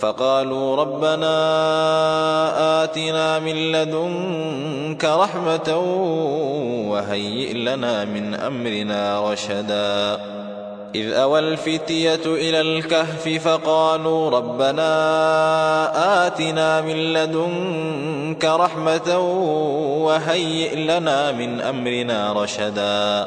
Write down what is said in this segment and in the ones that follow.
فقالوا ربنا آتنا من لدنك رحمة وهيئ لنا من أمرنا رشدا. إذ أوى الفتية إلى الكهف فقالوا ربنا آتنا من لدنك رحمة وهيئ لنا من أمرنا رشدا.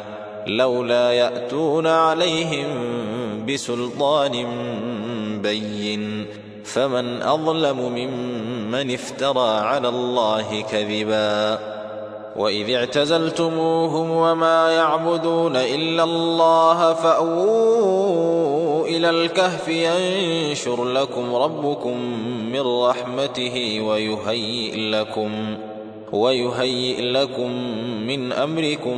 لولا يأتون عليهم بسلطان بين فمن أظلم ممن افترى على الله كذبا وإذ اعتزلتموهم وما يعبدون إلا الله فأووا إلى الكهف ينشر لكم ربكم من رحمته ويهيئ لكم ويهيئ لكم من أمركم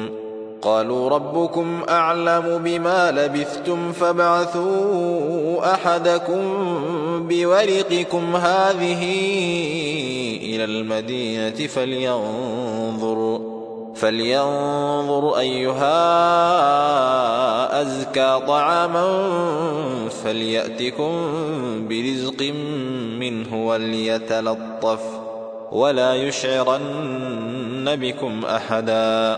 قالوا ربكم أعلم بما لبثتم فابعثوا أحدكم بورقكم هذه إلى المدينة فلينظر فلينظر أيها أزكى طعاما فليأتكم برزق منه وليتلطف ولا يشعرن بكم أحدا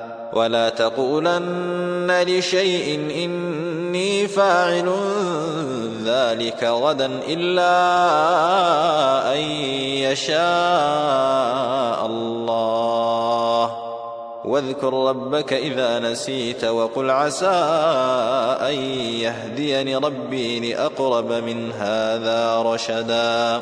ولا تقولن لشيء إني فاعل ذلك غدا إلا أن يشاء الله. واذكر ربك إذا نسيت وقل عسى أن يهديني ربي لأقرب من هذا رشدا.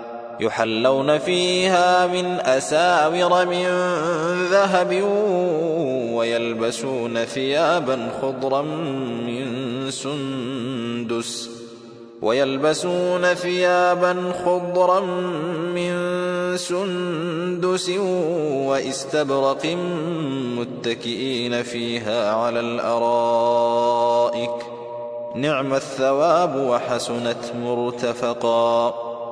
يحلون فيها من أساور من ذهب ويلبسون ثيابا خضرا من سندس ويلبسون ثيابا خضرا من سندس وإستبرق متكئين فيها على الأرائك نعم الثواب وحسنت مرتفقا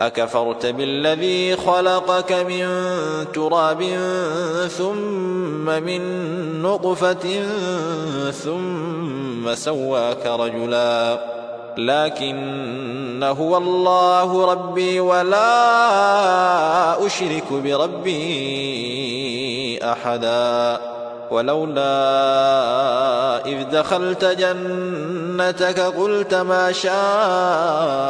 أكفرت بالذي خلقك من تراب ثم من نطفة ثم سواك رجلا. لكن هو الله ربي ولا أشرك بربي أحدا. ولولا إذ دخلت جنتك قلت ما شاء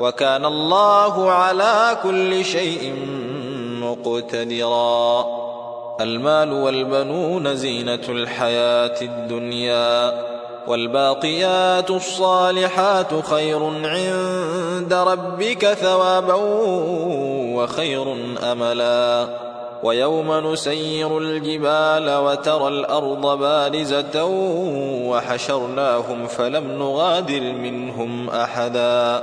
وكان الله على كل شيء مقتدرا. المال والبنون زينة الحياة الدنيا والباقيات الصالحات خير عند ربك ثوابا وخير أملا. ويوم نسير الجبال وترى الأرض بارزة وحشرناهم فلم نغادر منهم أحدا.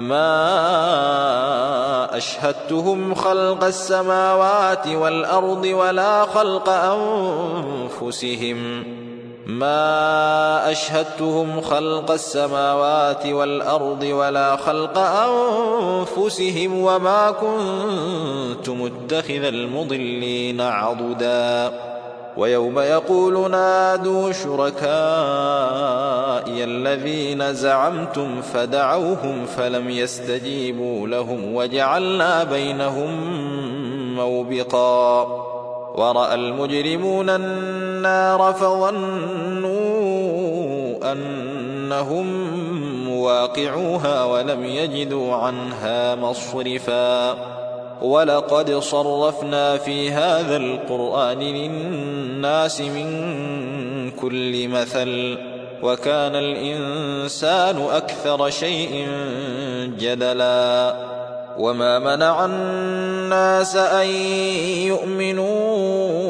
ما أشهدتهم خلق السماوات والأرض ولا خلق أنفسهم. ما أشهدتهم خلق السماوات والأرض ولا خلق أنفسهم وما كنت متخذ المضلين عضداً. ويوم يقول نادوا شركائي الذين زعمتم فدعوهم فلم يستجيبوا لهم وجعلنا بينهم موبقا. ورأى المجرمون النار فظنوا أنهم مواقعوها ولم يجدوا عنها مصرفا. ولقد صرفنا في هذا القرآن للناس من كل مثل وكان الإنسان أكثر شيء جدلا وما منع الناس أن يؤمنوا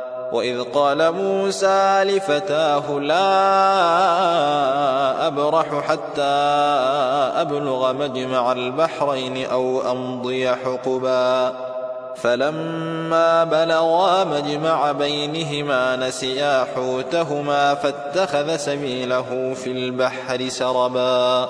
وإذ قال موسى لفتاه لا أبرح حتى أبلغ مجمع البحرين أو أمضي حقباً. فلما بلغا مجمع بينهما نسيا حوتهما فاتخذ سبيله في البحر سربا.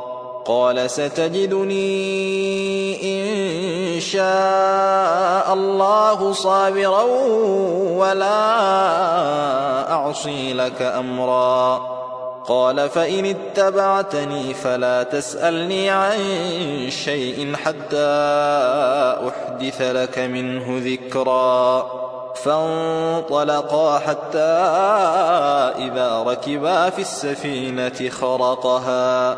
قال ستجدني إن شاء الله صابرا ولا أعصي لك أمرا. قال فإن اتبعتني فلا تسألني عن شيء حتى أحدث لك منه ذكرا. فانطلقا حتى إذا ركبا في السفينة خرقها.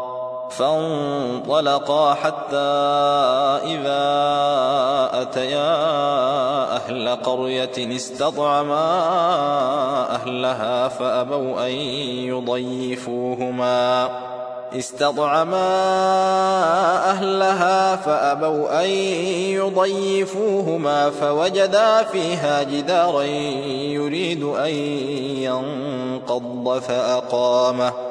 فانطلقا حتى إذا أتيا أهل قرية استطعما أهلها فأبوا أن يضيفوهما. استطعما أهلها فأبوا أن يضيفوهما فوجدا فيها جدارا يريد أن ينقض فأقامه.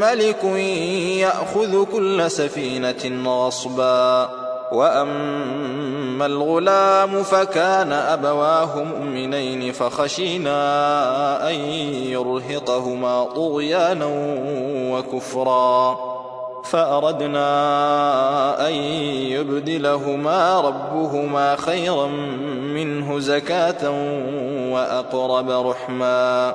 ملك يأخذ كل سفينة غصبا. وأما الغلام فكان أبواه مؤمنين فخشينا أن يرهقهما طغيانا وكفرا. فأردنا أن يبدلهما ربهما خيرا منه زكاة وأقرب رحما.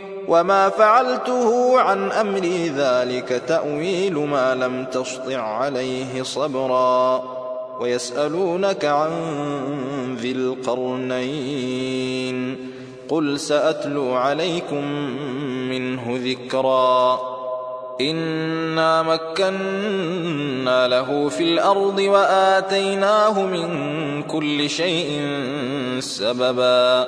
وما فعلته عن أمري ذلك تأويل ما لم تسطع عليه صبرا. ويسألونك عن ذي القرنين. قل سأتلو عليكم منه ذكرا. إنا مكنا له في الأرض وآتيناه من كل شيء سببا.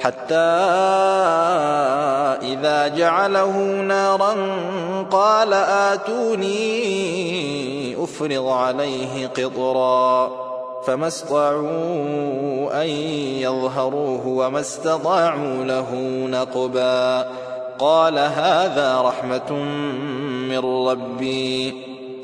حتى إذا جعله نارا قال آتوني أفرض عليه قطرا فما استطاعوا أن يظهروه وما استطاعوا له نقبا قال هذا رحمة من ربي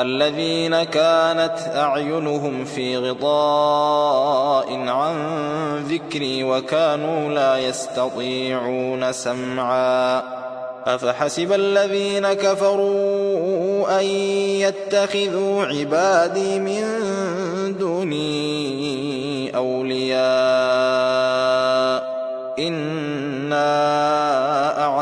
الذين كانت أعينهم في غطاء عن ذكري وكانوا لا يستطيعون سمعا. أفحسب الذين كفروا أن يتخذوا عبادي من دوني أولياء. إِنَّا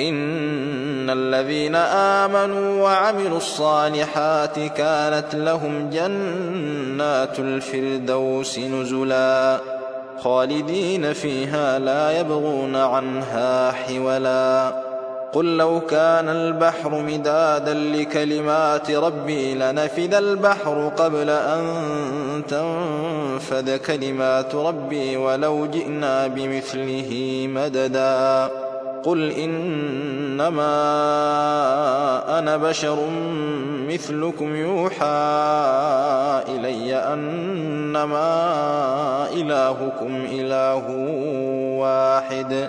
إن الذين آمنوا وعملوا الصالحات كانت لهم جنات الفردوس نزلا خالدين فيها لا يبغون عنها حولا قل لو كان البحر مدادا لكلمات ربي لنفد البحر قبل أن تنفد كلمات ربي ولو جئنا بمثله مددا قل إنما أنا بشر مثلكم يوحى إلي أنما إلهكم إله واحد